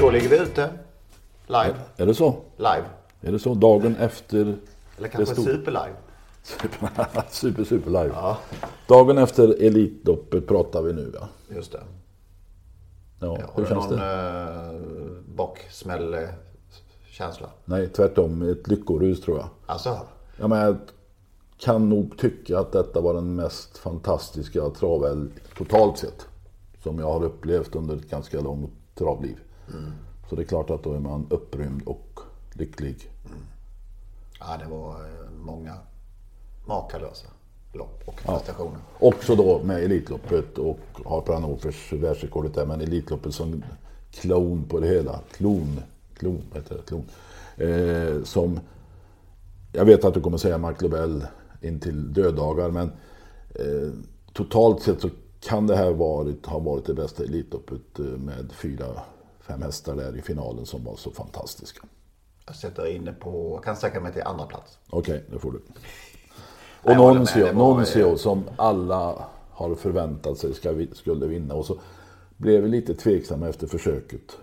Då ligger vi ute. Live. Är det så? Live. Är det så? Dagen efter... Eller kanske stod- superlive. Super, super, live. Dagen efter Elitloppet pratar vi nu ja. Just det. ja Har hur du känns någon det? eh, bocksmäll känsla? Nej, tvärtom. Ett lyckorus tror jag. Alltså, Ja, men jag kan nog tycka att detta var den mest fantastiska travel totalt sett. Som jag har upplevt under ett ganska långt travliv. Så det är klart att då är man upprymd och lycklig. ja, det var eh, många makalösa lopp och prestationer. Också då med Elitloppet och har Pranofers världsrekordet där. Men Elitloppet som klon på det hela. Klon. Klon, heter det? Klon. Eh, som... Jag vet att du kommer säga Mark Lobel in till döddagar. Men eh, totalt sett så kan det här varit, ha varit det bästa Elitloppet eh, med fyra, fem hästar där i finalen som var så fantastiska. Jag sätter inne på, jag kan sträcka mig till andra plats. Okej, det får du. Och det var- Nuncio som alla har förväntat sig ska, skulle vinna. Och så blev vi lite tveksamma efter försöket.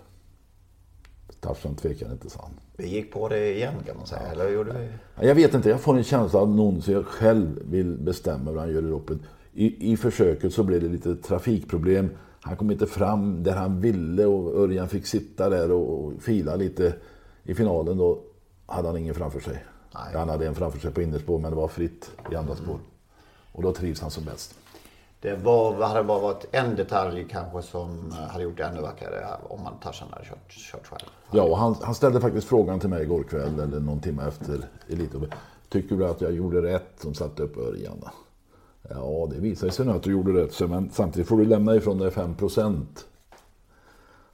Tarzan tvekade inte, sa han. Vi gick på det igen kan man säga. Eller gjorde vi? Jag vet inte, jag får en känsla att Nuncio själv vill bestämma hur han gör i loppet. I, I försöket så blev det lite trafikproblem. Han kom inte fram där han ville och Örjan fick sitta där och, fila lite. I finalen då hade han ingen framför sig. Nej. Han hade en framför sig på innerspår men det var fritt i andra spår. Och då trivs han som bäst. Det var, hade bara varit en detalj kanske som eh, hade gjort det ännu vackrare om man Tarzan hade kört, kört själv. Ja, och han, han ställde faktiskt frågan till mig igår kväll eller någon timme efter Elitloppet. Tycker du att jag gjorde rätt som satte upp Örjan? Ja, det visar sig nu att du gjorde rätt. Men samtidigt får du lämna ifrån dig 5 procent.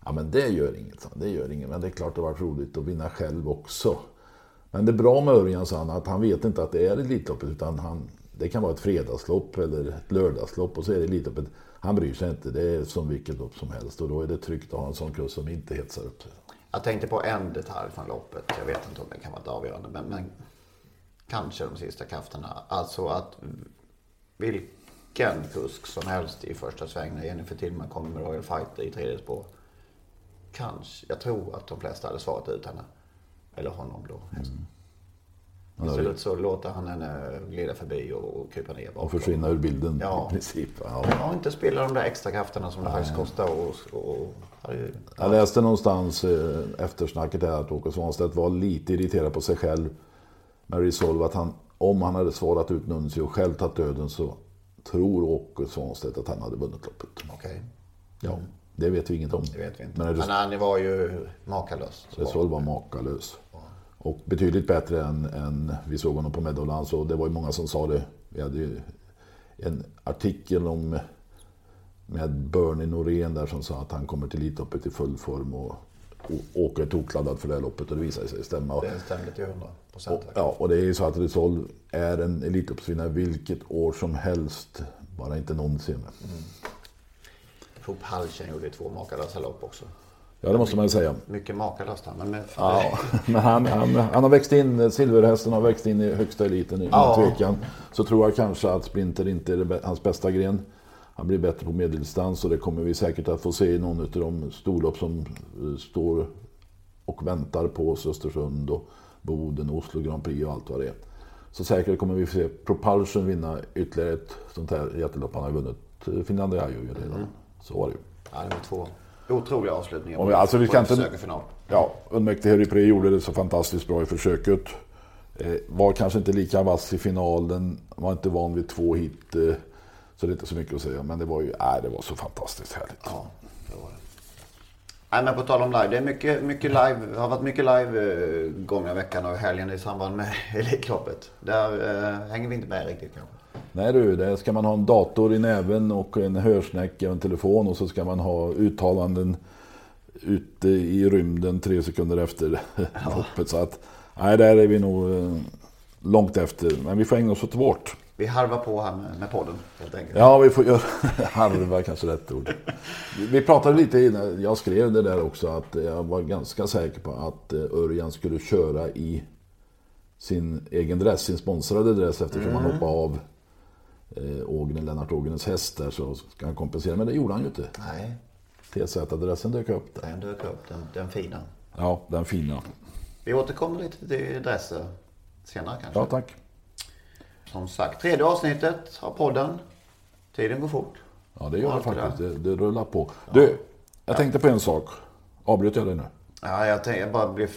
Ja, men det gör inget. sa han. Det gör inget. Men det är klart det var roligt att vinna själv också. Men det är bra med Örjan, sa han, att han vet inte att det är Elitloppet. Utan han, det kan vara ett fredagslopp eller ett lördagslopp och så är det Elitloppet. Han bryr sig inte. Det är som vilket lopp som helst. Och då är det tryggt att ha en sån kurs som inte hetsar upp sig. Jag tänkte på en detalj från loppet. Jag vet inte om det kan vara ett avgörande. Men, men kanske de sista krafterna. Alltså att vilken kusk som helst i första sväng när Jennifer Tillman kommer med Royal Fighter i tredje spår. Kanske, jag tror att de flesta hade svarat ut henne. Eller honom då. hästen. Istället så låter han henne glida förbi och, och krypa ner och bakom. försvinna ur bilden Ja. i princip. Ja. Ja, inte spela de där extra krafterna som det faktiskt kostar. Och, och, Jag läste någonstans eh, eftersnacket där att Åke Svanstedt var lite irriterad på sig själv med Resolve att han, om han hade svarat ut Nuncio och själv tagit döden så tror Åke Svanstedt att han hade vunnit loppet. Okej, Ja, det vet vi inget om. det vet vi inte. Men Men han var ju makalös. Resolve var makalös. Och betydligt bättre än, än vi såg honom på Meadowlands. Och det var ju många som sa det. Vi hade ju en artikel om med Bernie Norén där som sa att han kommer till Elitloppet i full form och åker tokladdad för det här loppet och det visade sig stämma. Det stämde till 100 procent. Ja, och det är ju så att Resolve är en Elitloppsvinnare vilket år som helst. Bara inte någonsin. Pro Palchen gjorde två makalösa lopp också. Ja, det måste man ju säga. Mycket makalöst men med, Ja, men han, han, han har växt in, silverhästen har växt in i högsta eliten utan Ja. tvekan. Så tror jag kanske att sprinter inte är hans bästa gren. Han blir bättre på medeldistans och det kommer vi säkert att få se i någon av de storlopp som eh, står och väntar på oss. Östersund och Boden, Oslo Grand Prix och allt vad det är. Så säkert kommer vi få se Propulsion vinna ytterligare ett sånt här jättelopp. Han har vunnit eh, Finlandia ju redan. Så var det ju. ja, det var två otroliga avslutningar. Vi- alltså, vi på ska en inte- försökerfinal. Ja, Unmäktige Harry gjorde det så fantastiskt bra i försöket. Eh, var kanske inte lika vass i finalen. Var inte van vid två hit. Eh, Så det är inte så mycket att säga. Men det var ju, nej, det var så fantastiskt härligt. Ja, det var det. Nej, men på tal om live. Det är mycket, mycket live. Det har varit mycket live eh, gångna veckan och helgen i samband med Elitloppet. Där eh, hänger vi inte med riktigt kanske. Nej du, där ska man ha en dator i näven och en hörsnäcka och en telefon och så ska man ha uttalanden ute i rymden tre sekunder efter loppet. Så att, nej, där är vi nog eh, långt efter. Men vi får ägna oss åt vårt. Vi harvar på här med, podden helt enkelt. Ja, vi får göra harva kanske rätt ord. Vi pratade lite innan, jag skrev det där också, att jag var ganska säker på att eh, Örjan skulle köra i sin egen dress, sin sponsrade dress eftersom han hoppade av eh, Ågren, Lennart Ågrens häst där så ska han kompensera. Men det gjorde han ju inte. Nej, TZ-adressen dök upp där. den dök upp. Den, den fina. Ja, den fina. Vi återkommer lite till dresser senare kanske. Ja, tack. Som sagt, tredje avsnittet av podden. Tiden går fort. Ja, det gör det faktiskt. Det, det rullar på. Du, jag tänkte på en sak. Avbröt jag dig nu? Ja, jag, tänkte, jag bara blev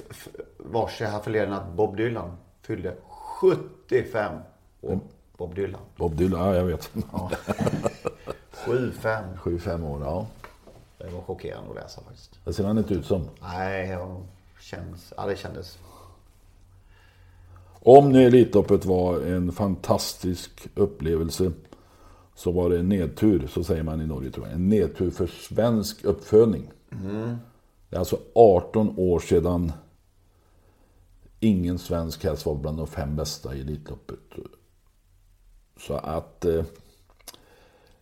varse här förleden att Bob Dylan fyllde 75 år. Bob Dylan. Bob Dylan, ja jag vet. Ja. 75. 7-5 år, ja. Det var chockerande att läsa faktiskt. Det ser han inte ut som. Nej, jag känns, ja, det kändes. Om nu Elitloppet var en fantastisk upplevelse så var det en nedtur, så säger man i Norge tror jag. En nedtur för svensk uppfödning. Det är alltså 18 år sedan ingen svensk häst var bland de fem bästa i Elitloppet. Så att eh,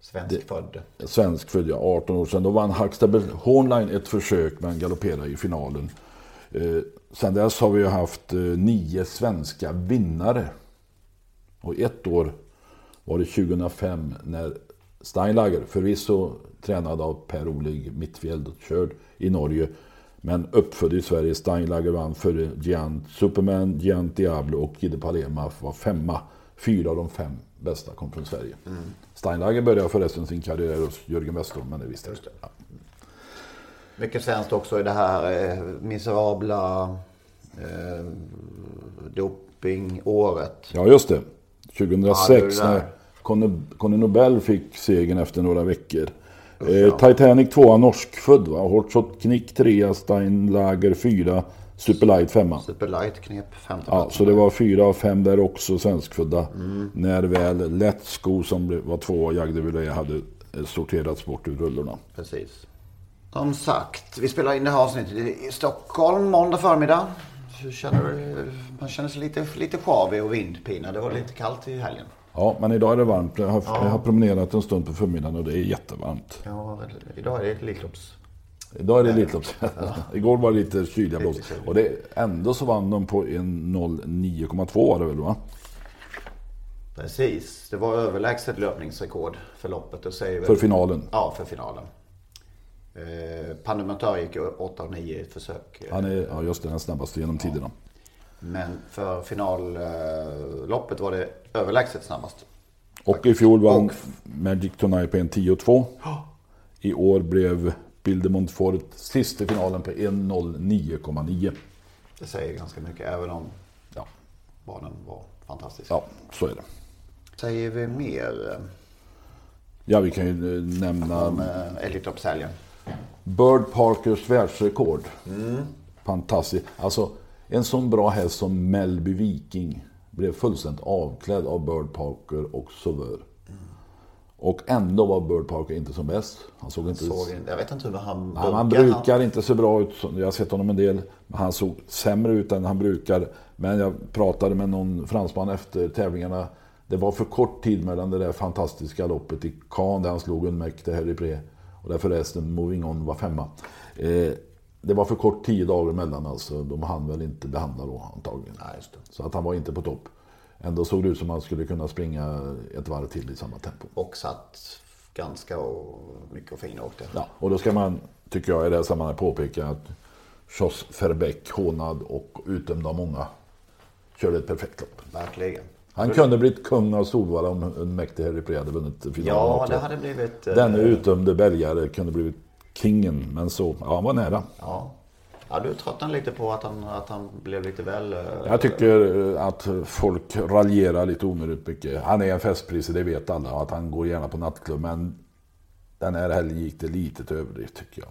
Svensk född. svensk född, ja, 18 år sedan. Då vann Huxtable Hornline ett försök men galopperade i finalen. Eh, sen dess har vi ju haft eh, nio svenska vinnare. Och ett år var det 2005 när Steinlager, förvisso tränad av Per-Olig Mittfjeld och körd i Norge. Men uppfödd i Sverige. Steinlager vann före Giant Superman, Giant Diablo och Gide Palema var femma. Fyra av de fem bästa kom från Sverige. Steinlager började förresten sin karriär hos Jörgen Westholm, men det visste jag inte. Ja. Mycket svenskt också i det här eh, miserabla eh, dopingåret. Ja, just det. 2006 Ja, det när Conny, Nobel fick segern efter några veckor. Eh, Titanic 2 norskfödd va? Hortzot Knick 3 Steinlager 4 Superlight 5 Superlight knep femte Ja, plats. så det var fyra av fem där också svenskfödda. När väl Let's som var två Jagdeville hade eh, sorterats bort ur rullorna. Precis. Som sagt, vi spelar in det här avsnittet i Stockholm måndag förmiddag. Känner, man känner sig lite, lite sjavig och vindpinad. Det var lite kallt i helgen. Ja, men idag är det varmt. Jag har, jag har promenerat en stund på förmiddagen och det är jättevarmt. Ja, idag är det ett Elitlops. Idag är det Elitlopp. Igår var det lite kyliga blås. Och det, ändå så vann de på en 09,2 var det väl va? Precis. Det var överlägset löpningsrekord för loppet. Säger väl... För finalen. Ja, för finalen. Eh, gick ju 8-9 i ett försök. Han är, ja just det, den snabbaste genom tiderna. Men för finalloppet var det överlägset snabbast. Och i fjol vann Och- Magic Tonight på en 10,2. I år blev Bill de Montfort sist i finalen på 1,09,9. Det säger ganska mycket, även om Ja. banan var fantastisk. ja, så är det. Säger vi mer Ja, vi kan ju eh, nämna om eh, Elitloppshelgen? Bird Parkers världsrekord. Fantastiskt. Alltså, en sån bra häst som Melby Viking blev fullständigt avklädd av Bird Parker och Sauveur. Och ändå var Bird Parker inte som bäst. Han såg inte... Såg, inte- jag vet inte hur han Han, han brukar inte se bra ut. Jag har sett honom en del. Han såg sämre ut än han brukar. Men jag pratade med någon fransman efter tävlingarna. Det var för kort tid mellan det där fantastiska loppet i Cannes där han slog en mäktig Harry Pre. Och där förresten Moving On var femma. Eh, det var för kort tio dagar emellan alltså. De hann väl inte behandla då antagligen. Nej. Så att han var inte på topp. Ändå såg det ut som att han skulle kunna springa ett varv till i samma tempo. Och satt ganska och, mycket och fin och åkte. Ja, och då ska man, tycker jag i det här sammanhanget påpeka att Jos Verbeck, hånad och utdömd av många, körde ett perfekt lopp. Verkligen. Han kunde blivit kung av Solvalla om en mäktig Harry Pre hade vunnit finalen Ja, också. det hade blivit... eh, Denne utdömde belgare kunde blivit kingen, men så, ja han var nära. Ja. Ja, du tröttnade lite på att han, att han blev lite väl... eh, Jag tycker eh, att folk raljerar lite onödigt mycket. Han är en festpris, det vet alla. Att han går gärna på nattklubb. Men den här helgen gick det lite till överdrift tycker jag.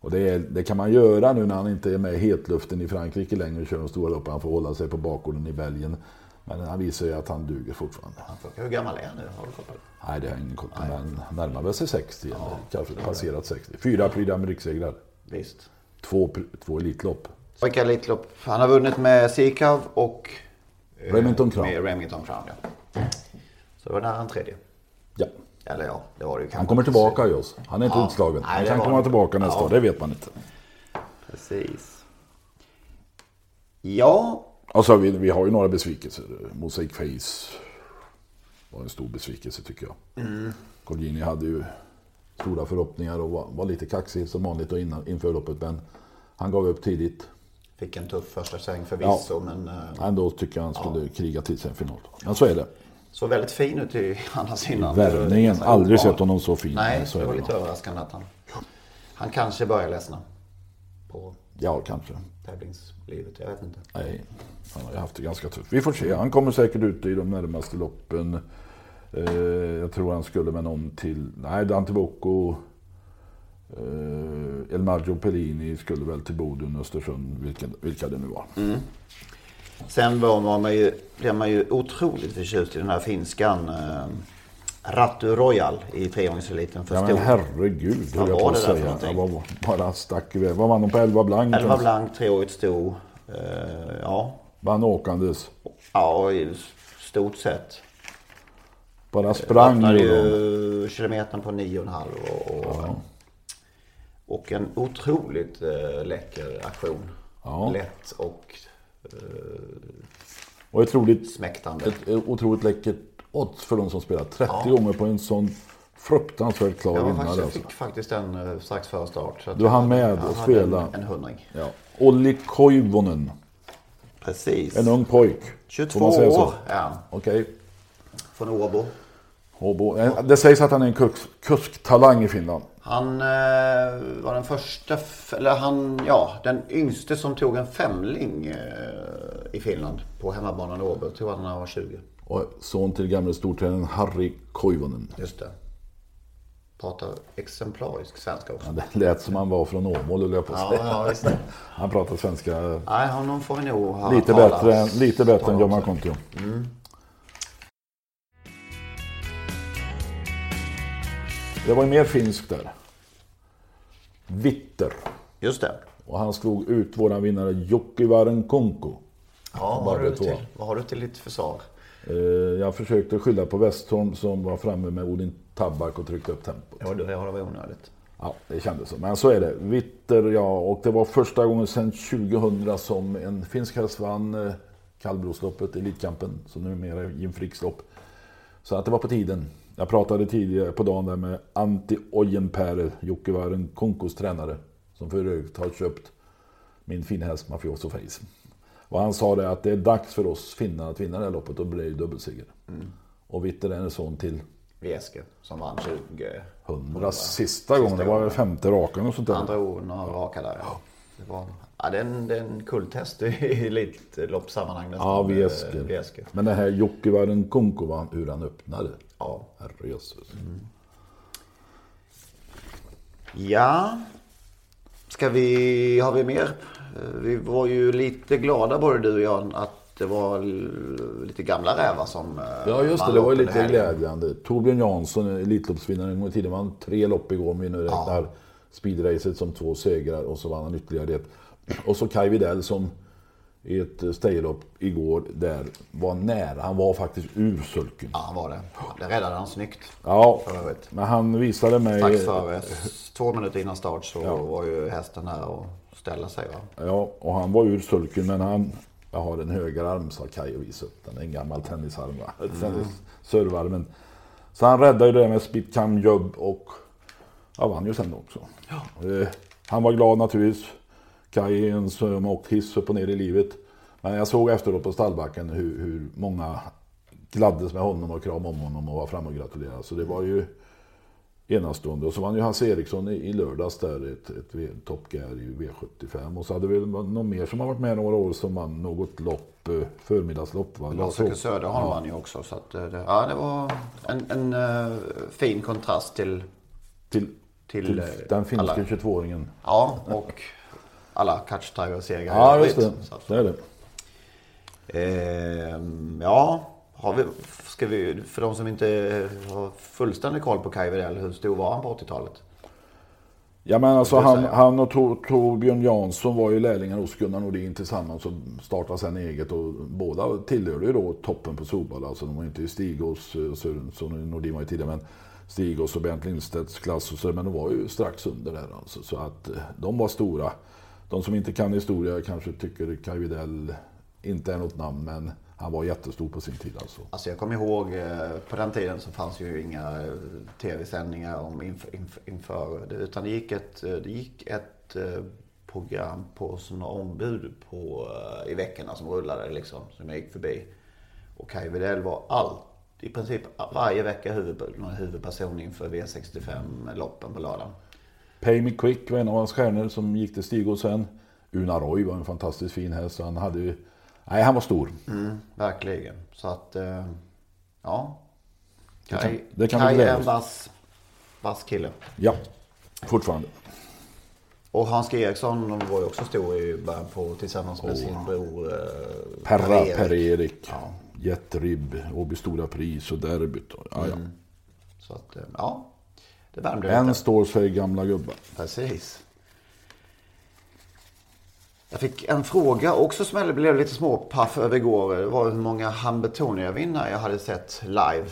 Och det, är, det kan man göra nu när han inte är med i hetluften i Frankrike längre och kör de stora loppen. Han får hålla sig på bakgården i Belgien. Men han visar ju att han duger fortfarande. Hur gammal är han nu? Har du koll på det? Nej, det har jag ingen koll på. Men han närmar väl sig 60 eller kanske passerat 60. Fyra Prix d'Amérique-segrar. Visst. Två, två Elitlopp. Vilka Elitlopp? Han har vunnit med Sikav och... eh, Remington Crown. Med Remington Crown, ja. Så det var nära en tredje. Ja. Eller ja, det var det ju kanske. Han kommer tillbaka i oss. Han är inte Ja. utslagen. Nej, Han kan komma han. tillbaka nästa Ja. år, det vet man inte. Precis. Ja, Och så har vi, vi har ju några besvikelser. Mosaic Face var en stor besvikelse tycker jag. Mm. Colgjini hade ju stora förhoppningar och var, var lite kaxig som vanligt innan, inför loppet. Men han gav upp tidigt. fick en tuff första sväng förvisso, men eh, Ändå tycker jag han skulle kriga till sig en final. Men så är det. såg väldigt fin ut i annars innan. Värvningen, aldrig sett honom så fin. Nej, så det var lite överraskande att han... Han kanske börjar ledsna på Ja, kanske. tävlingslivet. Jag vet inte. Nej, han har ju haft det ganska tufft. Vi får se. Han kommer säkert ut i de närmaste loppen. Eh, jag tror han skulle med någon till... Nej, Dante Bocco. Eh, El Maggio Pellini skulle väl till Boden, Östersund, vilka, vilka det nu var. Sen var man ju, blev man ju otroligt förtjust i den här finskan. Eh, Rattu Royal i trehjulingseliten för Ja, stor. herregud, Vad höll jag var på att säga. Jag var, bara stack iväg. Vad vann de på 11 blank? 11 blank, treårigt sto. Eh, ja. Vann åkandes. ja, i stort sett. Bara sprang Öppnade ju. kilometern på 9,5 och, och, och en otroligt eh, läcker aktion. Ja. Lätt och Och otroligt, smäktande. ett otroligt läckert odds för de som spelar. 30 gånger på en sån fruktansvärt klar Jag, var vinnare. jag Alltså. fick faktiskt den eh, strax före start. Så att Du hann med jag att spela. En, en hundring. Ja. Olli Koivunen. Precis. En ung pojk. 22 Får man säga så? år är han. Okej. Från Åbo. Håbo. Eh, Det sägs att han är en kusk, kusktalang i Finland. Han eh, var den första, eller han, ja, den yngste som tog en femling eh, i Finland på hemmabanan i Åbo. Tog han när han var 20. Och son till gamle stortränaren Harry Koivunen. Just det. Pratar exemplarisk svenska också. Ja, det lät som han var från Åmål, höll jag på att Ja, säga. ja visst. Nej, Han pratar svenska honom får vi nog ha lite bättre, än- lite bättre än John också. Markontio. Det var ju mer finskt där. Vitter. Just det. Och han slog ut våran vinnare Jokivaren Konko. Ja, vad har, du till, vad har du till ditt försvar? Eh, Jag försökte skylla på Westholm som var framme med Odin Tabak och tryckte upp tempot. Ja, det har varit onödigt. Ja, det kändes så. Men så är det. Vitter, ja. Och det var första gången sedan 2000 som en finsk häst vann eh, kallblodsloppet, Elitkampen, som numera är Jim Fricks lopp. Så att det var på tiden. Jag pratade tidigare på dagen där med Antti Ojenperä, Jokkivaren Konkos tränare, som för övrigt har köpt min fina häst Mafioso Face. Och han sa det att det är dags för oss finnar att vinna det här loppet och bli dubbelseger. Och Vitter är son till Vieske som vann 20. 100 sista gången. Det var väl femte raken och sånt där. Han drog några raka där. Ja. Det, var, ja, det, är en, det är en kulttest i elitloppssammanhang. Ja, Eh, Vieske. Vieske. Men det här Jokkivaren Konko, hur han öppnade. Ja. Herrejösses. Ja. Ska vi, har vi mer? Eh, Vi var ju lite glada både du och jag att det var lite gamla rävar som eh, Ja just det, det var lite glädjande. Torbjörn Jansson, Elitloppsvinnare en gång i tiden, vann tre lopp igår om vi nu räknar speedracet som två segrar och så vann han ytterligare ett. Och så Kaj Widell som i ett stejlopp igår där var nära. Han var faktiskt ur sulken. Ja, han var det. Det räddade han snyggt. Ja, men han visade mig... Strax före, två minuter innan start så var ju hästen här och ställa sig. Va? Ja, och han var ur sulken men han... Jag har en högerarm sa Kaj och visade upp den. En gammal tennisarm va? Mm. Servarmen. Så han räddade ju det med Spit Cam Jobb och ja, vann ju sen också. Eh, han var glad naturligtvis. Kaj är en som åkt hiss upp och ner i livet. Men jag såg efteråt på stallbacken hur, hur många gladdes med honom och kramade om honom och var framme och gratulerade. Så det var ju enastående. Och så vann ju Hasse Eriksson i, i lördags där ett, ett v, Top Gear i V75. Och så hade vi någon mer som har varit med några år som vann något lopp, eh, förmiddagslopp. Va? Lars-Åke Söderholm Ja. vann ju också. Så att, eh, det, ja, det var en, en eh, fin kontrast till, Till, till, till eh, den finska alla. 22-åringen. Ja, och alla Catch Tiger-segrar Ja, just det. Så att- Det är det. Ehm, ja, har vi, ska vi, för de som inte har fullständig koll på Kaj Widell, hur stor var han på 80-talet? Ja men alltså han, han och Tor, Torbjörn Jansson var ju lärlingar hos Gunnar Nordin tillsammans och startade sen eget och båda tillhörde ju då toppen på Solvalla. Alltså de var inte i Stigås, och Nordin var ju tidigare men Stigås och Bernt Lindstedts klass och så men de var ju strax under där alltså. Så att eh, de var stora. De som inte kan historia kanske tycker Kaj Widell inte är något namn men han var jättestor på sin tid alltså. Alltså jag kommer ihåg, eh, på den tiden så fanns ju inga eh, tv-sändningar om inför, inför, inför det, utan det gick ett, eh, det gick ett program på sådana ombud på, i veckorna som rullade liksom, som jag gick förbi. Och Kaj Widell var allt, i princip varje vecka huvud, huvudperson inför V65-loppen på lördagen. Pay Me Quick var en av hans stjärnor som gick till Stigås sen. Una Roy var en fantastiskt fin häst. Han hade ju... Nej, han var stor. Mm, verkligen. Så att, eh, ja. Det kan- Kaj, det kan Kaj är en vass, vass kille. Ja, fortfarande. Och Hans. Eriksson var ju också stor i början på tillsammans med sin bror eh, Perra, Per-Erik. Per-Erik. Ja. Jätteribb, Åby Stora Pris och derbyt. Ja, ja. Så att, eh, ja. Det värmde En står sig gamla gubbar. Precis. Jag fick en fråga också som jag blev lite småpaff över igår. Det var hur många Hamiltonia-vinnare jag hade sett live.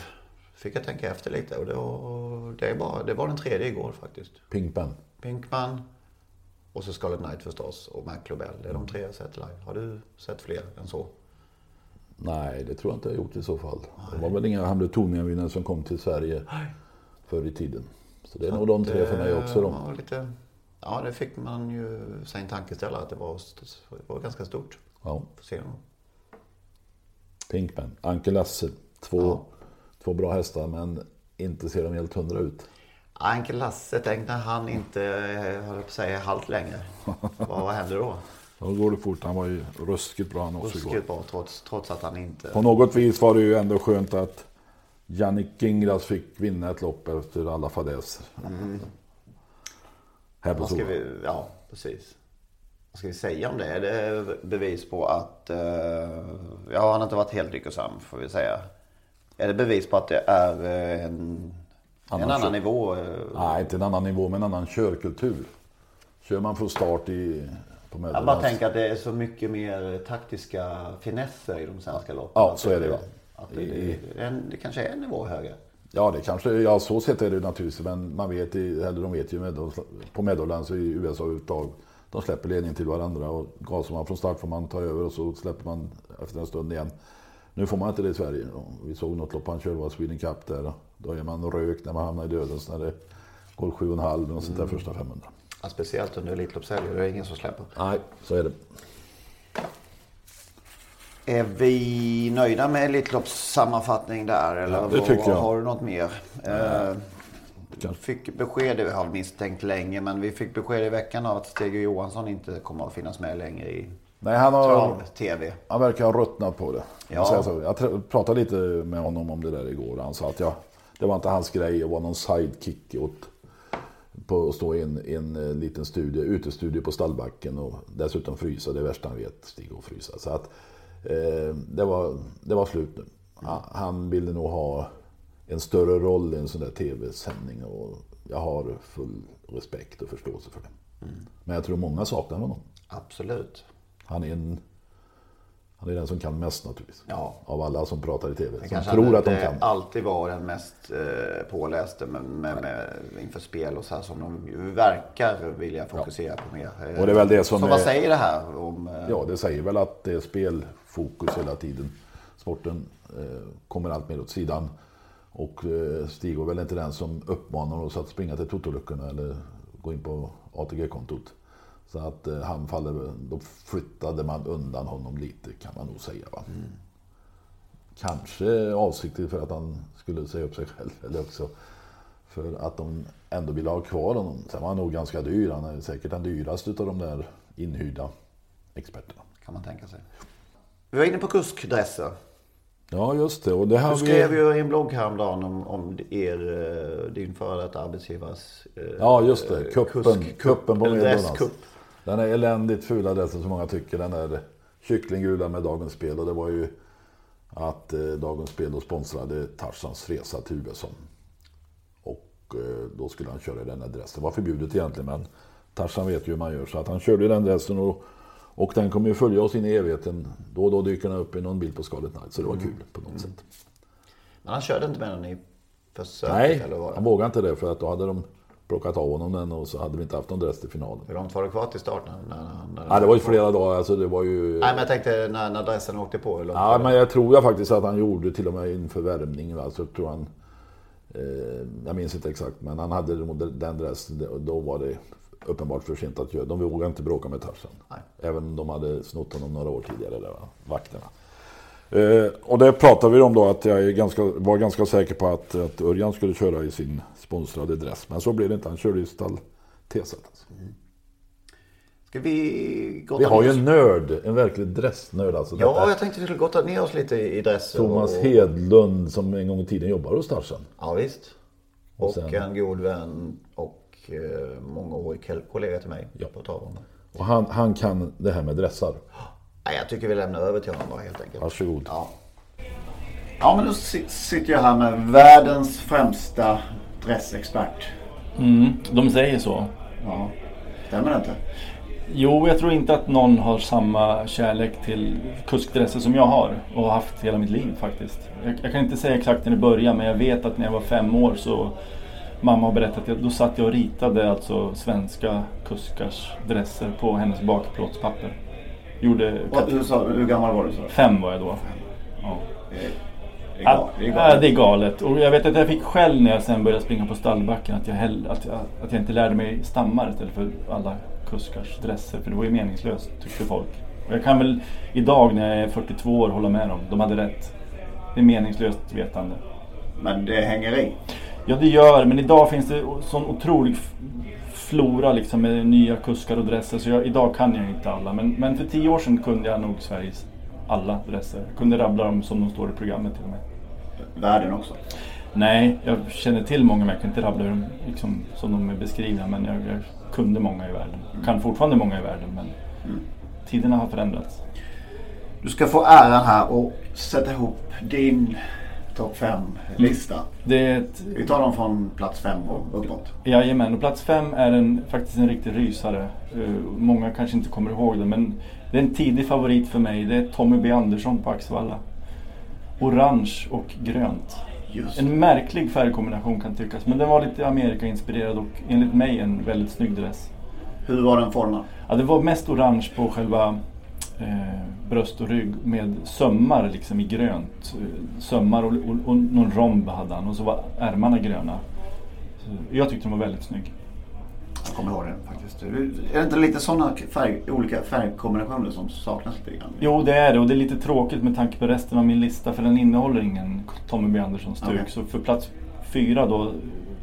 Fick jag tänka efter lite och det var, det bara, det var den tredje igår faktiskt. Pinkpen. Pinkman och så Scarlet Knight förstås och Mac Lobel. Det är de tre jag sett live. Har du sett fler än så? Nej, det tror jag inte jag gjort i så fall. Det var väl inga Hamiltonia-vinnare som kom till Sverige förr i tiden. Så det är nog de tre för mig också Det då. var lite, ja, det fick man ju sig en tankeställare att det var, det var ganska stort. Ja, Får se nog. Pinkpen. Anke Lasse. Två, Ja. två bra hästar men inte ser de helt hundra ut. Anke Lasse, tänk när han inte, eh, höll på att säga, halt längre. vad, händer då? Då går det fort. Han var ju ruskigt bra han också igår. Ruskigt bra trots, trots att han inte... På något vis var det ju ändå skönt att Jannik Gingras fick vinna ett lopp efter alla fadäser. Här på Solvalla. vi, ja, precis. Vad ska vi säga om det? Är det bevis på att... eh, ja, han har inte varit helt lyckosam, får vi säga. Är det bevis på att det är eh, en, Annan en annan kör- nivå? Nej, inte en annan nivå men en annan körkultur. Kör man från start i, på Jag bara tänker att det är så mycket mer taktiska finesser i de svenska loppen. Ja, Att så är det. Att det, det, det, är en- det kanske är en nivå högre. Ja, det kanske, ja så sett är det naturligtvis. Men man vet, eller de vet ju med, på Meadowlands i USA uttag. De släpper ledningen till varandra och gasar man från start får man ta över och så släpper man efter en stund igen. Nu får man inte det i Sverige. Vi såg något lopp han körde var Sweden Cup där. Då är man rökt när man hamnar i dödens när det går 7,5 och sånt där första 500. Ja, speciellt under Elitloppshelger. Det är ingen som släpper. Nej, så är det. Är vi nöjda med Elitlopps sammanfattning där? Eller Ja, det vad- tycker jag. Har du något mer? Eh, Kanske. fick besked, det har vi misstänkt länge, men vi fick besked i veckan av att Stege Johansson inte kommer att finnas med längre i Nej, han har... trav-tv. Han verkar ha ruttnat på det. Ja. Jag, pratade lite med honom om det där igår. Han sa att ja, det var inte hans grej att vara någon sidekick åt, på att stå i en, en eh, liten studie, utestudio på stallbacken och dessutom frysa. Det är värsta han vet, stiga och frysa. Så att eh, det, var, det var slut nu. Han, ville nog ha en större roll i en sån där tv-sändning och jag har full respekt och förståelse för det. Men jag tror många saknar honom. Absolut. Han är, en, han är den som kan mest naturligtvis. Ja. Av alla som pratar i tv. Det Som tror att de kan. alltid var den mest eh, påläste med, med, med, inför spel och så här som de verkar vilja fokusera på mer. Eh, Och det är väl det som Så är- vad säger det här om... Eh, Ja, det säger väl att det är spelfokus hela tiden. Sporten eh, kommer allt mer åt sidan. Och eh, Stig var väl inte den som uppmanar oss att springa till Totoluckorna eller gå in på ATG-kontot. Så att eh, han faller, då flyttade man undan honom lite kan man nog säga. Va? Kanske avsiktligt för att han skulle säga upp sig själv. Eller också För att de ändå ville ha kvar honom. Sen var han nog ganska dyr. Han är säkert den dyraste av de där inhyrda experterna. Kan man tänka sig. Vi var inne på kuskdresser. Ja, just det. Och det här Du skrev ju i en blogg häromdagen om, om er, eh, din före detta arbetsgivares eh, Ja, just det. Kuppen, kusk- kuppen på Medborgarnas. Den är eländigt fula adressen som många tycker. Den är kycklinggula med Dagens Spel. Och det var ju att eh, Dagens Spel då sponsrade Tarzans resa till USA. Och eh, då skulle han köra i den adressen. Det var förbjudet egentligen men Tarzan vet ju hur man gör. Så att han körde i den adressen och, och den kommer ju följa oss in i evigheten. Då och då dyker den upp i någon bild på Scarlet Knight. Så det var kul på något sätt. Men han körde inte med den i försöket Nej, eller vad? han vågade inte det för att då hade de plockat av honom den och så hade vi inte haft någon dress till finalen. Hur långt var det kvar till start? När, när, när, Ja, det var ju flera dagar. Alltså det var ju... Nej men jag tänkte när, när dressen åkte på. Hur långt Ja, men jag tror jag faktiskt att han gjorde till och med inför värmningen. Va? Så tror han, eh, jag minns inte exakt, men han hade den dressen. Då var det uppenbart för sent att göra. De vågade inte bråka med Tarzan. Även om de hade snott honom några år tidigare, där, va? vakterna. Eh, och det pratade vi om då att jag ganska, var ganska säker på att, att Örjan skulle köra i sin sponsrade dress. Men så blev det inte. Han körde i stall T-set. Alltså. Ska vi gotta Vi har ju en nörd, en verklig dressnörd. Alltså. Ja, Detta- jag tänkte vi skulle gotta ner oss lite i dresser. Thomas och... Hedlund som en gång i tiden jobbade hos Tarzan. Ja visst. Och, sen- en god vän och eh, kol- kollega till mig Ja. på traven. Och han, han kan det här med dressar. Nej, jag tycker vi lämnar över till honom bara helt enkelt. Varsågod. Ja. Ja, men då si- sitter jag här med världens främsta dressexpert. Mm, de säger så. Ja. Stämmer det inte? Jo, jag tror inte att någon har samma kärlek till kuskdresser som jag har och har haft hela mitt liv faktiskt. Jag, jag kan inte säga exakt när det började men jag vet att när jag var fem år så Mamma har berättat att då satt jag och ritade alltså svenska kuskars dresser på hennes bakplåtspapper. Gjorde Hur, sa, hur gammal var du? Så? fem var jag då. Ja. Det är, är ja, galet. det är galet. Och jag vet att jag fick skäll när jag sen började springa på stallbacken att jag, hell, att jag, att jag inte lärde mig stammar istället för alla kuskars dresser. För det var ju meningslöst tyckte folk. Och jag kan väl idag när jag är 42 år hålla med dem. De hade rätt. Det är meningslöst vetande. Men det hänger i. Ja det gör men idag finns det sån otrolig flora liksom med nya kuskar och dresser. Så jag, idag kan jag inte alla. Men, men för tio år sedan kunde jag nog Sveriges alla dresser. Jag kunde rabbla dem som de står i programmet till och med. Världen också. Nej, jag känner till många men jag kan inte rabbla dem liksom, som de är beskrivna. Men jag, jag kunde många i världen. Kan fortfarande många i världen men tiderna har förändrats. Du ska få äran här och sätta ihop din topp 5-lista. Det är ett, Vi tar dem från plats 5 och uppåt. jajamän, och plats fem är en, faktiskt en riktig rysare. Eh, många kanske inte kommer ihåg det men det är en tidig favorit för mig. Det är Tommy B Andersson på Axevalla. Orange och grönt. Just En märklig färgkombination kan tyckas men den var lite Amerika-inspirerad och enligt mig en väldigt snygg dress. Hur var den formad? Ja, det var mest orange på själva eh, bröst och rygg med sömmar liksom i grönt. Eh, Sömmar och, och, och någon romb hade han och så var ärmarna gröna. Så jag tyckte den var väldigt snygg. Jag kommer ihåg den faktiskt. Är det inte lite sådana färg, olika färgkombinationer som saknas lite grann? Jo det är det och det är lite tråkigt med tanke på resten av min lista för den innehåller ingen Tommy B Andersson stuk. Okej. Så för plats fyra då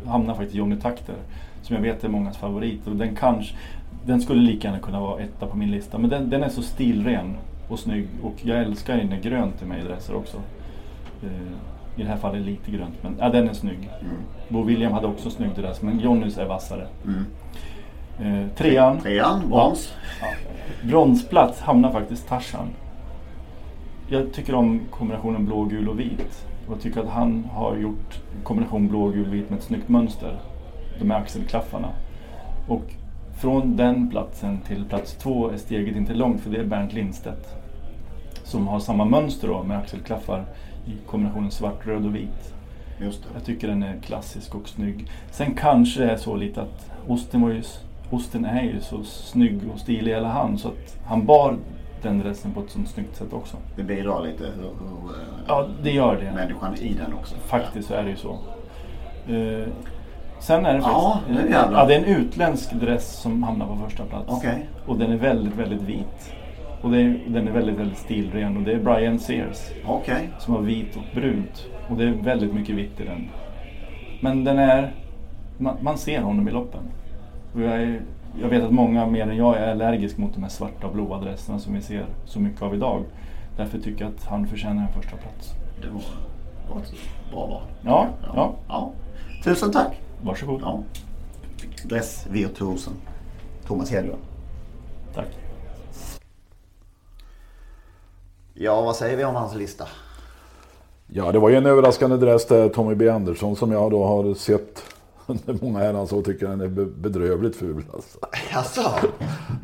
hamnar faktiskt Johnny Takter. Som jag vet är mångas favorit. Och den kanske, den skulle lika gärna kunna vara etta på min lista. Men den, den är så stilren och snygg. Och jag älskar när det är grönt i dresser också. Eh, I det här fallet lite grönt men ja, den är snygg. Bo William hade också snygg dress men Johnnys är vassare. Eh, trean. Trean, brons. Bronsplats hamnar faktiskt Tarzan. Jag tycker om kombinationen blå, gul och vit. Och jag tycker att han har gjort kombination blå, gul, vit med ett snyggt mönster. De här axelklaffarna. Och från den platsen till plats två är steget inte långt för det är Bernt Lindstedt. Som har samma mönster då med axelklaffar i kombinationen svart, röd och vit. Jag tycker den är klassisk och snygg. Sen kanske det är så lite att osten, var ju, osten är ju så snygg och stilig i hela hand så att han bar den dressen på ett sånt snyggt sätt också. Det bidrar lite hur, hur eh, Ja, det gör det. människan i den också. Faktiskt så är det ju så. Eh, sen är det Ja, faktiskt... nu jävlar. ja, det är en utländsk dress som hamnar på första plats. Okej. Och den är väldigt, väldigt vit. Och är, den är väldigt, väldigt stilren och det är Brian Sears. Okej. som har vit och brunt. Och det är väldigt mycket vitt i den. Men den är man, man ser honom i loppen. Och jag, är, jag vet att många mer än jag är allergisk mot de här svarta och blåa dresserna som vi ser så mycket av idag. Därför tycker jag att han förtjänar en första plats. Det var, var ett bra val. Ja, ja. ja. Tusen tack. Varsågod. Ja. Dressvirtuosen Thomas Hedlund. Tack. Ja, vad säger vi om hans lista? Ja, det var ju en överraskande dress där, Tommy B Andersson, som jag då har sett under många herrans år tycker den är be- bedrövligt ful. Alltså.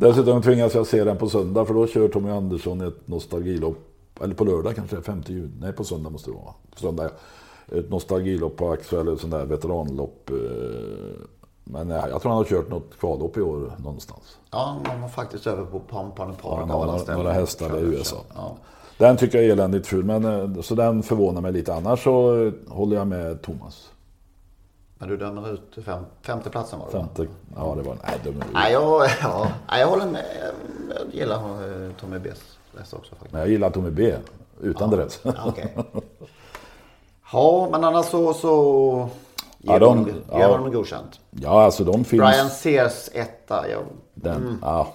Dessutom tvingas jag se den på söndag för då kör Tommy Andersson ett nostalgilopp. Eller på lördag kanske, 5 juni. Nej, på söndag måste det vara. På söndag, ja. Ett nostalgilopp på Axel, eller sånt där veteranlopp. eh, Men eh, jag tror han har kört något kvallopp i år någonstans. Ja, de var faktiskt över på Pampan Ja, han Park. har några, några hästar i USA. Ja. Den tycker jag är eländigt ful, men eh, så den förvånar mig lite. Annars så håller jag med Thomas. Men du dömer ut fem, femteplatsen var det? Femte, ja det var nej, dum är Nej, jag, ja, jag håller med. Jag gillar Tommy B's också faktiskt. Men jag gillar Tommy B. Utan dress. Ja, okej. Ja, men annars så, så ger Ja, ja, de- honom, ger ja. honom godkänt. Ja, alltså de finns. Brian Sears etta. Ja, Den, ja,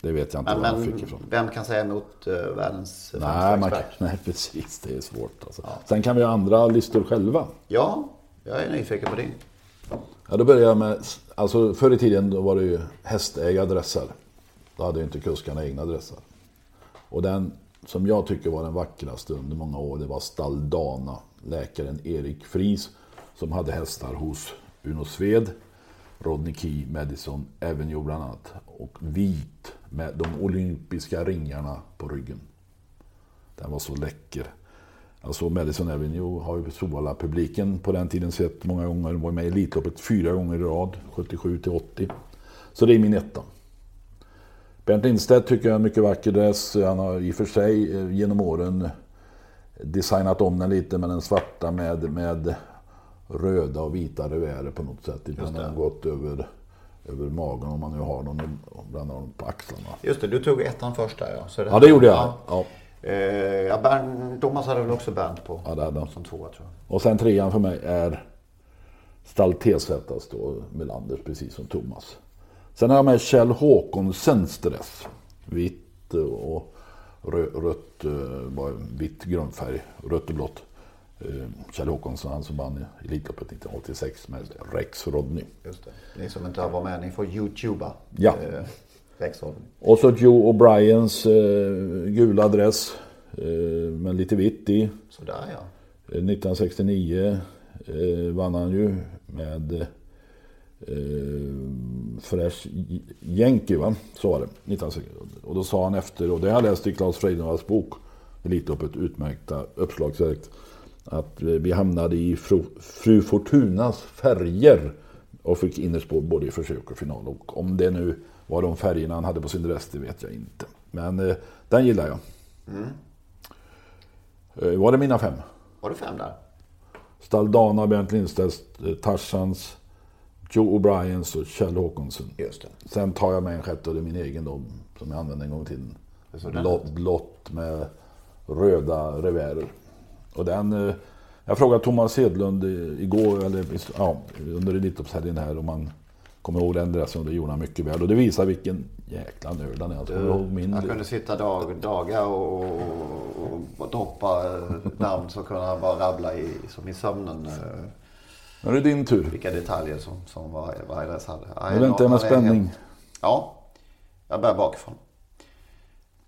det vet jag inte men, var han fick ifrån. vem kan säga emot uh, världens Nej, man, nej, precis. Det är svårt. Alltså. Sen kan vi ha andra listor själva. Ja, jag är nyfiken på din. Ja, då börjar jag med, alltså förr i tiden då var det ju hästägadressar. Då hade ju inte kuskarna egna dressar. Och den som jag tycker var den vackraste under många år, det var Staldana. Läkaren Erik Fries som hade hästar hos Uno Sved, Rodney Key, Madison Avenue bland annat. Och vit med de olympiska ringarna på ryggen. Den var så läcker. Alltså Madison Avenue har ju Solvalla-publiken på den tiden sett många gånger. Den var med i Elitloppet fyra gånger i rad, 77 till 80. Så det är min etta. Bernt Lindstedt tycker jag är en mycket vacker dress. Han har i och för sig eh, genom åren designat om den lite med den svarta med, med röda och vita revärer på något sätt. Ibland har den gått över, över magen om man nu har någon och den på axlarna. Just det, du tog ettan först där ja. Så Ja, det gjorde jag. Ja. Eh, ja, Bernt, Thomas hade väl också Bernt på. Ja, det hade. Som tvåa tror jag. Och sen trean för mig är Stall T-Zs då, Melanders, precis som Thomas. Sen har jag med Kjell Håkonsens dress. Vitt och rött, eh, var vitt grundfärg, rött och blått. Eh, Kjell Håkonsson, han som vann i Elitloppet 1986 med Rex Rodney. Just det. Ni som inte har varit med, ni får youtuba. Ja. Eh, Rexholm. Och så Joe O'Briens eh, gula dress eh, med lite vitt i. Sådär ja. Eh, 1969 eh, vann han ju med eh, Fresh Yankee, va? Så var det. 1960. Och då sa han efter, och det har jag läst i Claes Freidenvalls bok, Elitloppet, utmärkta uppslagsverk, att vi hamnade i Fru, Fru Fortunas färger och fick innerspår både i försök och final. Och om det nu var de färgerna han hade på sin dress, det vet jag inte. Men eh, den gillar jag. Eh, var det mina fem? Var det fem där? Staldana, Bernt Lindstedts, eh, Tarzans, Joe O'Briens och Kjell Håkonsen. Just det. Sen tar jag med en sjätte och det är min egen då, som jag använde en gång i tiden. Blått, blått med röda revärer. Och den, eh, jag frågade Thomas Hedlund eh, igår, eller ja, under Elitloppshelgen här, om han kommer ihåg den dressen och det gjorde han mycket väl. Och det visar vilken jäkla nörd han är. Jag kommer ihåg min... Han kunde sitta dag, dagar och, och, och droppa eh, namn så kunde han bara rabbla i, som i sömnen. Nu är det din tur. Vilka detaljer som, som dress hade. Ja, Nu väntar jag med spänning. Ja, jag börjar bakifrån.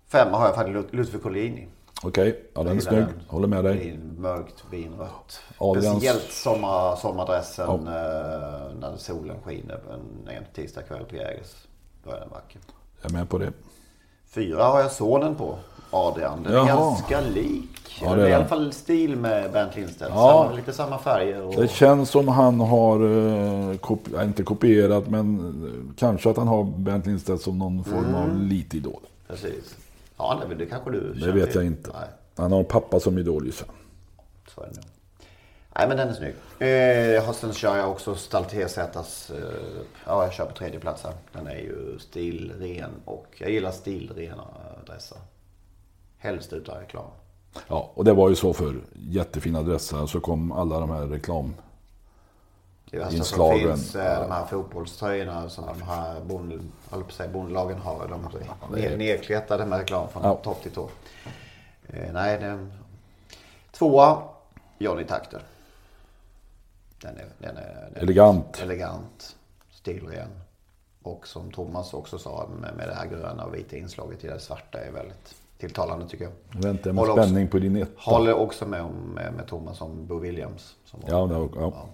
Femma har jag faktiskt Ludvig Collini. Okej, ja den är snygg. den. Håller med dig. I mörkt vinrött. Adrians- Speciellt sommar, sommardressen eh, när solen skiner en, en tisdagkväll på Jägers. Då är den vacker. Jag är med på det. Fyra har jag sonen på. Adrian. Den är ganska lik. Ja, det det är i alla fall stil med Bernt Lindstedt. Ja. Samma, lite samma färger. Och... Det känns som han har, eh, kopi- inte kopierat, men eh, kanske att han har Bernt Lindstedt som någon form av lite idol. Precis. Ja, det, det kanske du Det känner vet till. jag inte. Nej, Han har en pappa som idol gissar jag. så är det nog. Nej, men den är snygg. Eh, sen kör jag också Staltesätas. Eh, ja, jag kör på tredje plats här. Den är ju stilren och jag gillar stilrena dressar. Helst utan reklam. Ja, och det var ju så för jättefina dressar så kom alla de här reklam Det är inslagen. som finns eh, Ja. de här fotbollströjorna som de här bond, bondlagen har. De är nedkletade med reklam från Ja. topp till tå. Eh, nej, den... Tvåa, Johnny Takter. Den är, den är, den är Elegant. elegant, stilren. Och som Thomas också sa med, med det här gröna och vita inslaget i det svarta är väldigt tilltalande tycker jag. Väntar med Håller också- spänning på din etta. Håller också med, om, med, med Thomas om Bo Williams. Som var- Ja, ja.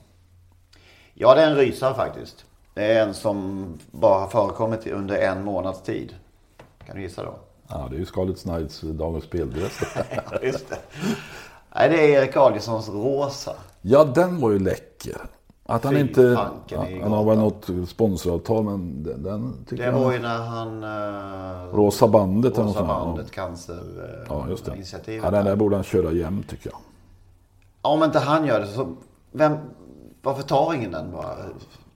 Ja, det är en rysare faktiskt. Det är en som bara har förekommit under en månads tid. Kan du gissa då? ja, det är ju Scarlet Knights Dagens Speldress. Ja, just det. Nej, det är Erik Adielssons rosa. ja, den var ju läcker. Att han Fy inte... han har väl något sponsoravtal men den, den tycker Det jag... var ju när han... Uh, Rosa bandet eller något Rosa bandet, cancer... eh, Ja, just det. Initiativet. Ja, den där borde han köra jämt tycker jag. Om inte han gör det så... Vem, varför tar ingen den bara?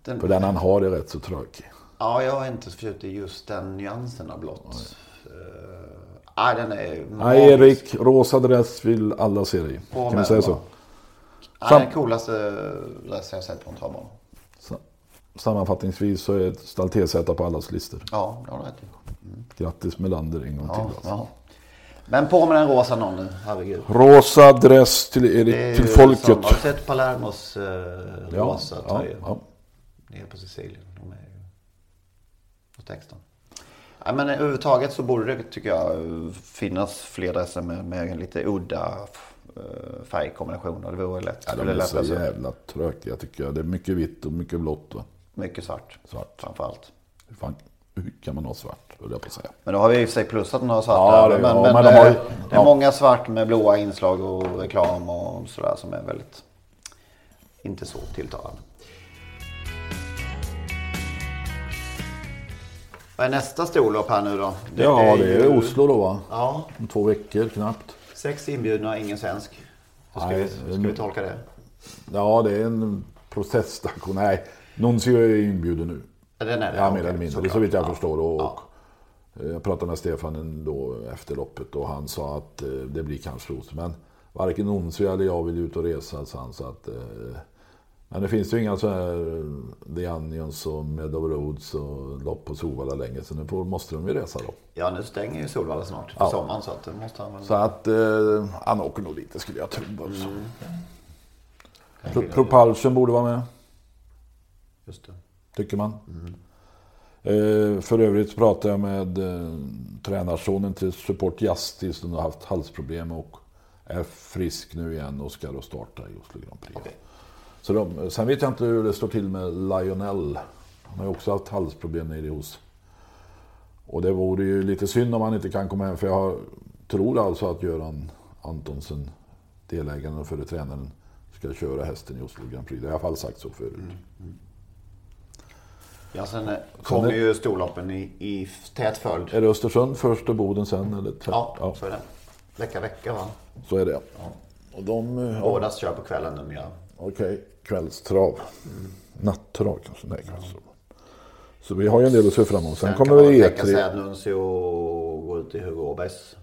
Den, För den han har är rätt så tråkig. Ja, jag är inte förtjust i just den nyansen av blått. Eh, Nej, den är... Nej, Erik, rosa dress vill alla se dig. Kan vi säga så? Sam- den coolaste dress jag sett på en travbana. Sammanfattningsvis så är Stall T-Z på allas listor. Ja, det har du rätt i. Grattis Melander en gång till. Ja, Alltså. ja. Men på med den rosa någon nu, herregud. Rosa dress till, Erik, Det är till folket. Som, har du sett Palermos eh, Ja, rosa ja, tröjor? ja. Nere på Sicilien. De är ju... Och texten. Ja, men överhuvudtaget så borde det, tycker jag, finnas fler dresser med, med lite udda färgkombinationer. Det vore lätt. Ja, de är lätt så alltså. jävla tråkiga tycker jag. Det är mycket vitt och mycket blått. Va? Mycket svart. Svart. Framförallt. Hur, fan, hur kan man ha svart? Höll jag på att säga. Men då har vi i och för sig plussat några Ja, svarta. det- men ja, men, men de har ju- eh, det är ja. många svart med blåa inslag och reklam och sådär som är väldigt inte så tilltalande. Vad är nästa storlopp här nu då? ja, det är ju- Oslo då va? Ja, Om två veckor knappt. Sex inbjudna, ingen svensk. Hur ska, Nej, vi, ska vi tolka det? Ja, det är en proteststation. Nej, Nuncio är inbjuden nu. Ja, Den är det? Ja, mer eller mindre. Såklart. så vitt jag Ja. förstår. Och, Ja. jag pratade med Stefan då efter loppet och han sa att eh, det blir kanske. Men varken Nuncio eller jag vill ut och resa, sa han. Så att, eh, men det finns ju inga så här eh, The Onions och Meadow Roads och lopp på Solvalla längre. Så nu får, måste de ju resa då. Ja, nu stänger ju Solvalla snart för Ja. sommaren så att det måste han väl... Så att eh, han åker nog lite skulle jag tro. Alltså. Mm. Pro- Propulsion borde vara med. Just det. Tycker man. Eh, för övrigt pratade jag med eh, tränarsonen till Support Justice som har haft halsproblem och är frisk nu igen och ska då starta i Oslo Grand Prix. Okej. Så de, sen vet jag inte hur det står till med Lionel. Han har ju också haft halsproblem nere hos. Och det vore ju lite synd om han inte kan komma hem för jag tror alltså att Göran Antonsen, delägaren och förre tränaren, ska köra hästen i Oslo Grand Prix. Det har jag i alla fall sagt så förut. Ja, sen eh, kommer ju storloppen i, i tät följd. Är det Östersund först och Boden sen? Eller tvärt? Ja, så är det. Vecka, vecka va? så är det. Och de... eh, Ja, Båda kör på kvällen numera. Okej, kvällstrav. Nattrav kanske? Nej, kvällstrav. Så vi har ju en del att se fram emot. Sen, Sen kommer kan man vi väl tänka sig E3. att Nuncio går ut i Hugo Åbergs.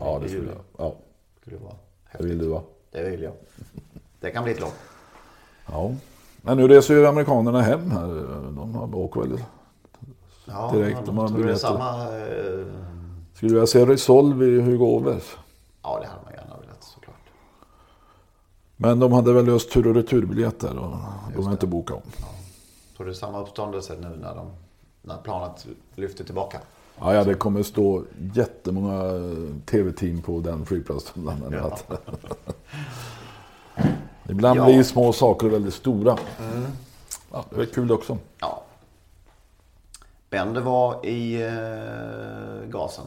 Ja, det skulle jag. Ja, skulle vara det vill du va? Det vill jag. Det kan bli ett lopp. Ja. Men nu reser ju amerikanerna hem här. De har åker väl. Ja, Direkt, men de har biljetter. samma... eh, Skulle du vilja se Resolve i Hugo Åbergs? Ja, det hade man gärna velat såklart. Men de hade väl löst tur och returbiljetter och de har inte bokat om. Tror du samma uppståndelse nu när, de, när planet lyfter tillbaka? Ja, ja, det kommer stå jättemånga tv-team på den flygplatsen. annat. Ibland Ja. blir små saker väldigt stora. Ja, det är kul också. Ja. Bender var i eh, gasen.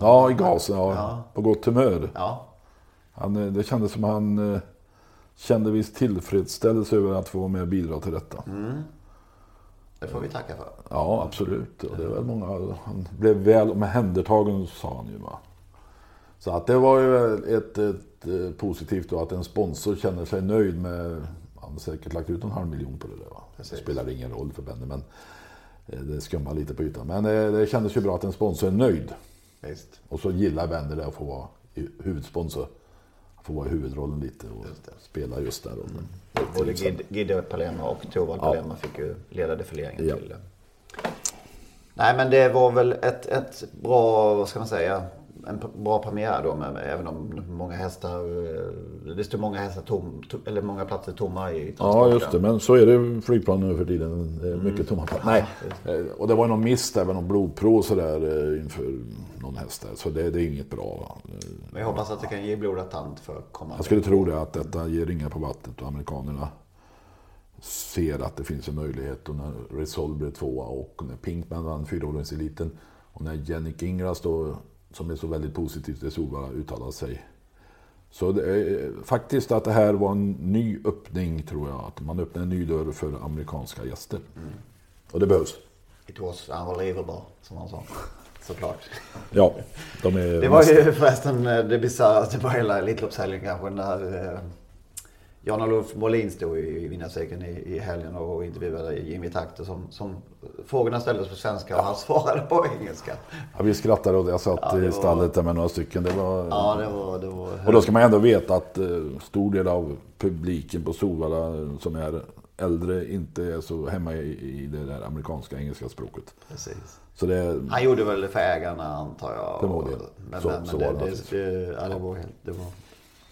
Ja, i gasen. Ja, Ja. På gott humör. Ja, Han, eh, det kändes som han eh, kände viss tillfredsställelse över att få vara med och bidra till detta. det får vi tacka för. Ja, absolut. Och det väl många, han blev väl omhändertagen, sa han ju. Va? Så att det var ju ett, ett, eh, positivt då att en sponsor känner sig nöjd med... Han har säkert lagt ut en halv miljon på det där. Va? Det spelar ingen roll för Benny, men eh, det skummar lite på ytan. Men eh, det kändes ju bra att en sponsor är nöjd. Visst. Och så gillar Benny det att få vara huvudsponsor. Får vara huvudrollen lite och spela just den rollen. Både Gid- Gide Palema och Torvald Palema fick ju leda defileringen Ja. till. Nej men det var väl ett, ett bra, vad ska man säga, en bra premiär då. Med, även om många hästar, eh, det stod många hästar tom, to, eller många platser tomma i Ja, just det. Men så är det flygplan nu för tiden. Det är mycket tomma platser. Nej, eh, och det var någon miss där med någon blodprov och sådär eh, inför någon häst där. Så det, det är inget bra. va. Eh, Men jag hoppas att det kan ge blodad tand för kommande. Jag skulle tro det att detta ger ringar på vattnet och amerikanerna ser att det finns en möjlighet. Och när Resolve blev tvåa och när Pinkman vann fyraåringseliten och när Jenny Ingras då, som är så väldigt positivt till Solvalla, uttalar sig. Så det är, faktiskt att det här var en ny öppning tror jag. Att man öppnar en ny dörr för amerikanska gäster. Och det behövs. It was unbelievable, som han sa. Såklart. Ja, de är... Det var ju förresten eh, det bisarraste på hela Elitloppshelgen kanske när eh, Jan-Olof Molin stod i vinnarcirkeln i, i helgen och intervjuade Jimmy Takter som, som frågorna ställdes på svenska och han svarade på engelska. Ja, vi skrattade och jag satt Ja, det i var- stallet där med några stycken. Det var... Ja, det var... Det var Och då ska man ändå veta att eh, stor del av publiken på Solvalla eh, som är äldre inte är så hemma i, det där amerikanska engelska språket. Precis. Så det, Han gjorde väl det för ägarna antar jag. Förmodligen. Men, Så- men, så men var det, det det, det, ja, det var helt... Det var,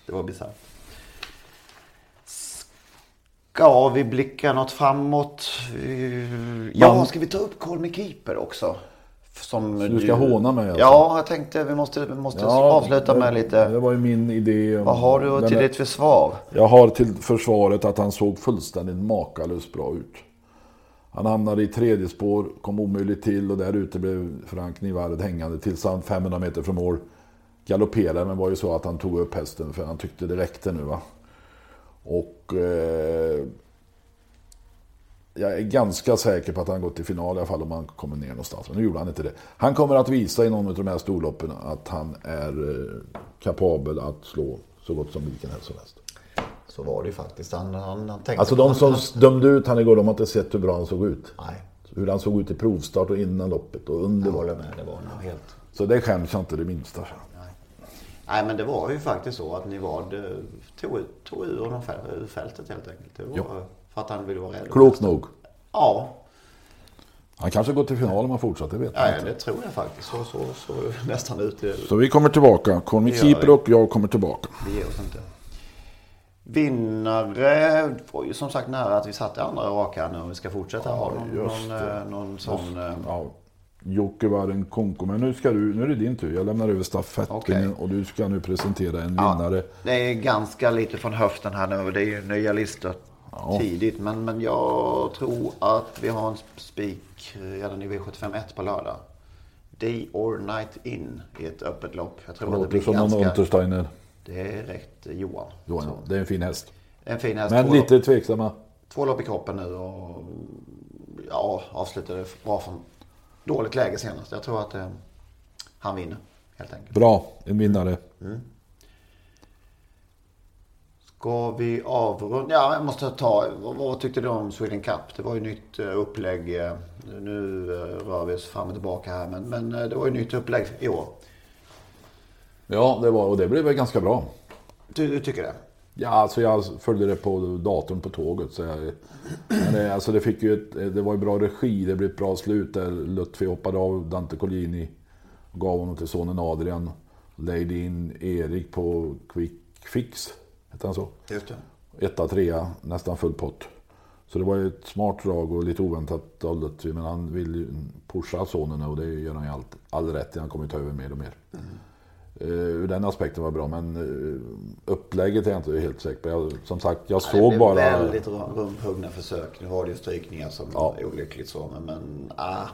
det var bisarrt. Ska vi blicka något framåt? Ja, Man- ska vi ta upp Call Me Keeper också? Som du ska håna mig alltså? Ja, jag tänkte vi måste, vi måste avsluta det, med lite. Det var ju min idé. Vad har du till ditt försvar? Jag har till försvaret att han såg fullständigt makalöst bra ut. Han hamnade i tredje spår, kom omöjligt till och där ute blev Frank Nivard hängande tills han 500 meter från mål galopperade. Men var ju så att han tog upp hästen för han tyckte det räckte nu va. Och eh, jag är ganska säker på att han gått till final i alla fall om han kommer ner någonstans. Men nu gjorde han inte det. Han kommer att visa i någon av de här storloppen att han är eh, kapabel att slå så gott som vilken häst som helst. Så var det ju faktiskt. Han, han, han tänkte Alltså de som han, dömde ut han igår, de har inte sett hur bra han såg ut. Nej, Hur han såg ut i provstart och innan loppet och under jag håller med. Det var helt... Så det skäms jag inte det minsta för. Nej, men det var ju faktiskt så att Nivad eh, tog, tog ur honom ur fältet helt enkelt. Det var Ja. för att han ville vara rädd. Klokt nog. Ja, Han kanske går till final om han fortsätter, vet jag ja, inte. det tror jag faktiskt. Så, så, så nästan ut. Det, Så vi kommer tillbaka. Conny Det vi. och jag kommer tillbaka. vi ger oss inte. Vinnare var ju som sagt nära att vi satte andra raka nu. Om vi ska fortsätta ha någon, någon, eh, någon sån... eh, Ja. Jocke var en konko. Men nu, ska du, nu är det din tur. Jag lämnar över stafetten Okej. och du ska nu presentera en Ja, vinnare. det är ganska lite från höften här nu. Det är ju nya listor tidigt. Men, men jag tror att vi har en spik redan i V751 på lördag. Day or Night In i ett öppet lopp. Jag tror Det det låter blir som någon ganska... Untersteiner. Det är rätt eh, Johan. Johan, Så, det är en fin häst. En fin häst. Men två, lite tveksamma. två lopp i kroppen nu och ja, avslutade bra från dåligt läge senast. Jag tror att eh, han vinner helt enkelt. Bra, en vinnare. Ska vi avrunda? Ja, jag måste ta. Vad, vad tyckte du om Sweden Cup? Det var ju nytt eh, upplägg. eh, Nu eh, rör vi oss fram och tillbaka här. Men, men det var ju nytt upplägg i år. Ja, det var, och det blev väl ganska bra. Du, du tycker det? Ja, alltså jag följde det på datorn på tåget. Så jag, men det, alltså det, fick ju ett, det var ju bra regi, det blev ett bra slut där Lutfi hoppade av Dante Collini. Gav honom till sonen Adrian. Lejde in Erik på Quick Fix, hette han så? Just det. Etta, trea, nästan full pott. Så det var ju ett smart drag och lite oväntat av Lutfi. Men han vill ju pusha sonen och det gör han ju allt, all rätt i. Han kommer ju ta över mer och mer. Uh, ur den aspekten var det bra, men uh, upplägget är jag inte helt säker på. Jag, som sagt, jag det såg blev bara... väldigt rum- rumshuggna försök. Nu var det ju strykningar som Ja. är olyckligt så. Men, men ah,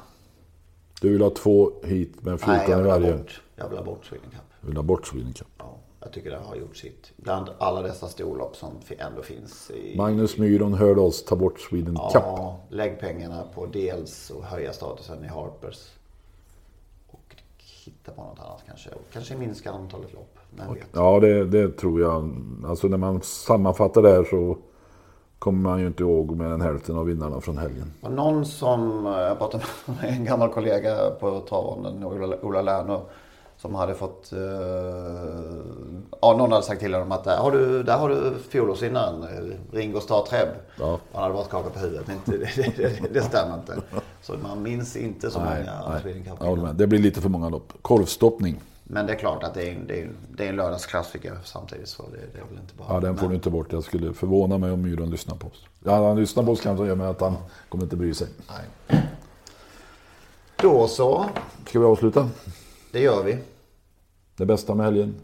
Du vill ha två hit med nej, 14 jag i vill varje. bort, jag vill ha bort Sweden Cup. Du vill ha bort Sweden Cup. Ja, jag tycker det har gjort sitt. Bland alla dessa storlopp som ändå finns i... Magnus Myron hörde oss ta bort Sweden Cup. Ja, lägg pengarna på dels och höja statusen i Harpers. Hitta på något annat kanske. Kanske minska antalet lopp. Ja, det, det tror jag. Alltså när man sammanfattar det här så kommer man ju inte ihåg mer än hälften av vinnarna från helgen. Och någon som, eh, jag pratade med en gammal kollega på travronden, Ola, Ola Lerner. Som hade fått... Uh, ja, någon hade sagt till honom att där har du, där har du fjolårsvinnaren Ringo Starr Treb. Ja. Han hade bara skakat på huvudet. Men det, det, det, det stämmer inte. Så man minns inte så nej, många Cup. Ja, det blir lite för många lopp. Korvstoppning. Men det är klart att det är en, det är, det är en lördagsklassiker samtidigt. Så det, det är väl inte bara... Ja, den får men... du inte bort. Jag skulle förvåna mig om Myron lyssnar på oss. Ja, han lyssnar på oss kanske med att han kommer inte bry sig. Nej. Då så. Ska vi avsluta? Det gör vi. Det bästa med helgen?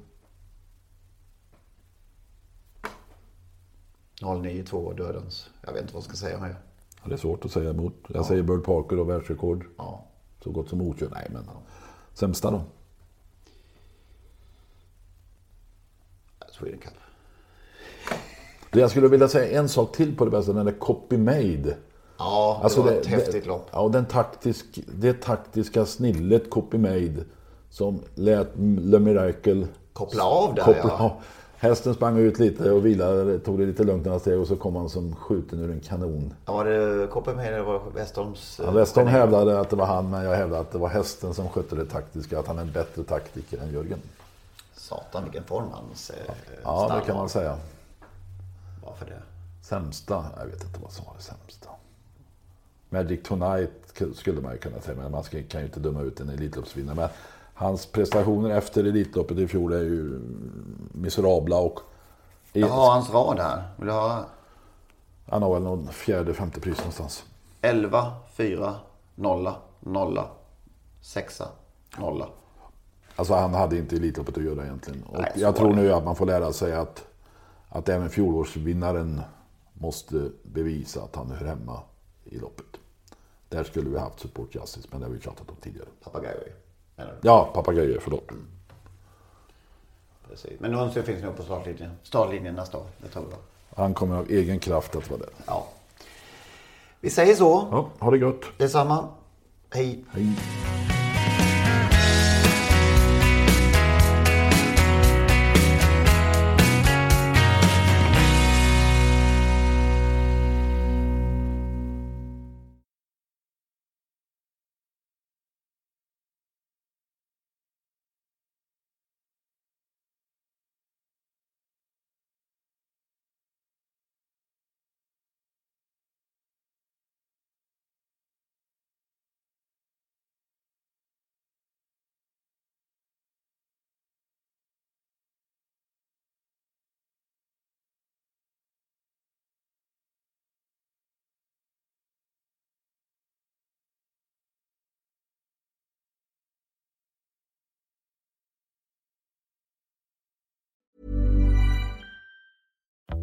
092 dödens. Jag vet inte vad jag ska säga mer. Ja, det är svårt att säga emot. Jag ja. säger Bird Parker och världsrekord. Ja. Så gott som otur. Nej, men sämsta då? Sweden Cup. Jag skulle vilja säga en sak till på det bästa. Den där Copy Made. Ja, det alltså var ett det, häftigt lopp. Ja, den taktisk, det taktiska snillet Copy Made som lät Le Miracle koppla av där koppla ja. Hästen sprang ut lite och vilade, tog det lite lugnt några steg och så kom han som skjuten ur en kanon. Ja, var det Koppenheim eller var Westholms? Ja, Westholm hävdade att det var han, men jag hävdade att det var hästen som skötte det taktiska. Att han är en bättre taktiker än Jörgen. Satan vilken form hans eh, Ja, det kan man säga. Varför det? Sämsta? Jag vet inte vad som var det sämsta. Magic Tonight skulle man ju kunna säga, men man kan ju inte döma ut en Elitloppsvinnare. Men hans prestationer efter Elitloppet i fjol är ju miserabla och... Jag har hans rad här. Vill du höra? Han har väl någon fjärde, femte pris någonstans. 11, 4, 0, 0, 6, 0. Alltså han hade inte Elitloppet att göra egentligen. Och Nej, jag tror nu att man får lära sig att, att även fjolårsvinnaren måste bevisa att han hör hemma i loppet. Där skulle vi haft support justice, men det har vi pratat om tidigare. Papagöj. Ja, papagöjer, förlåt. Mm. Precis. Men Nuncio finns nog på startlinjen, startlinjen nästa år. Det tror jag. Han kommer av egen kraft att vara där. Ja. Vi säger så. Ja, ha det gott. Detsamma. Hej. Hej.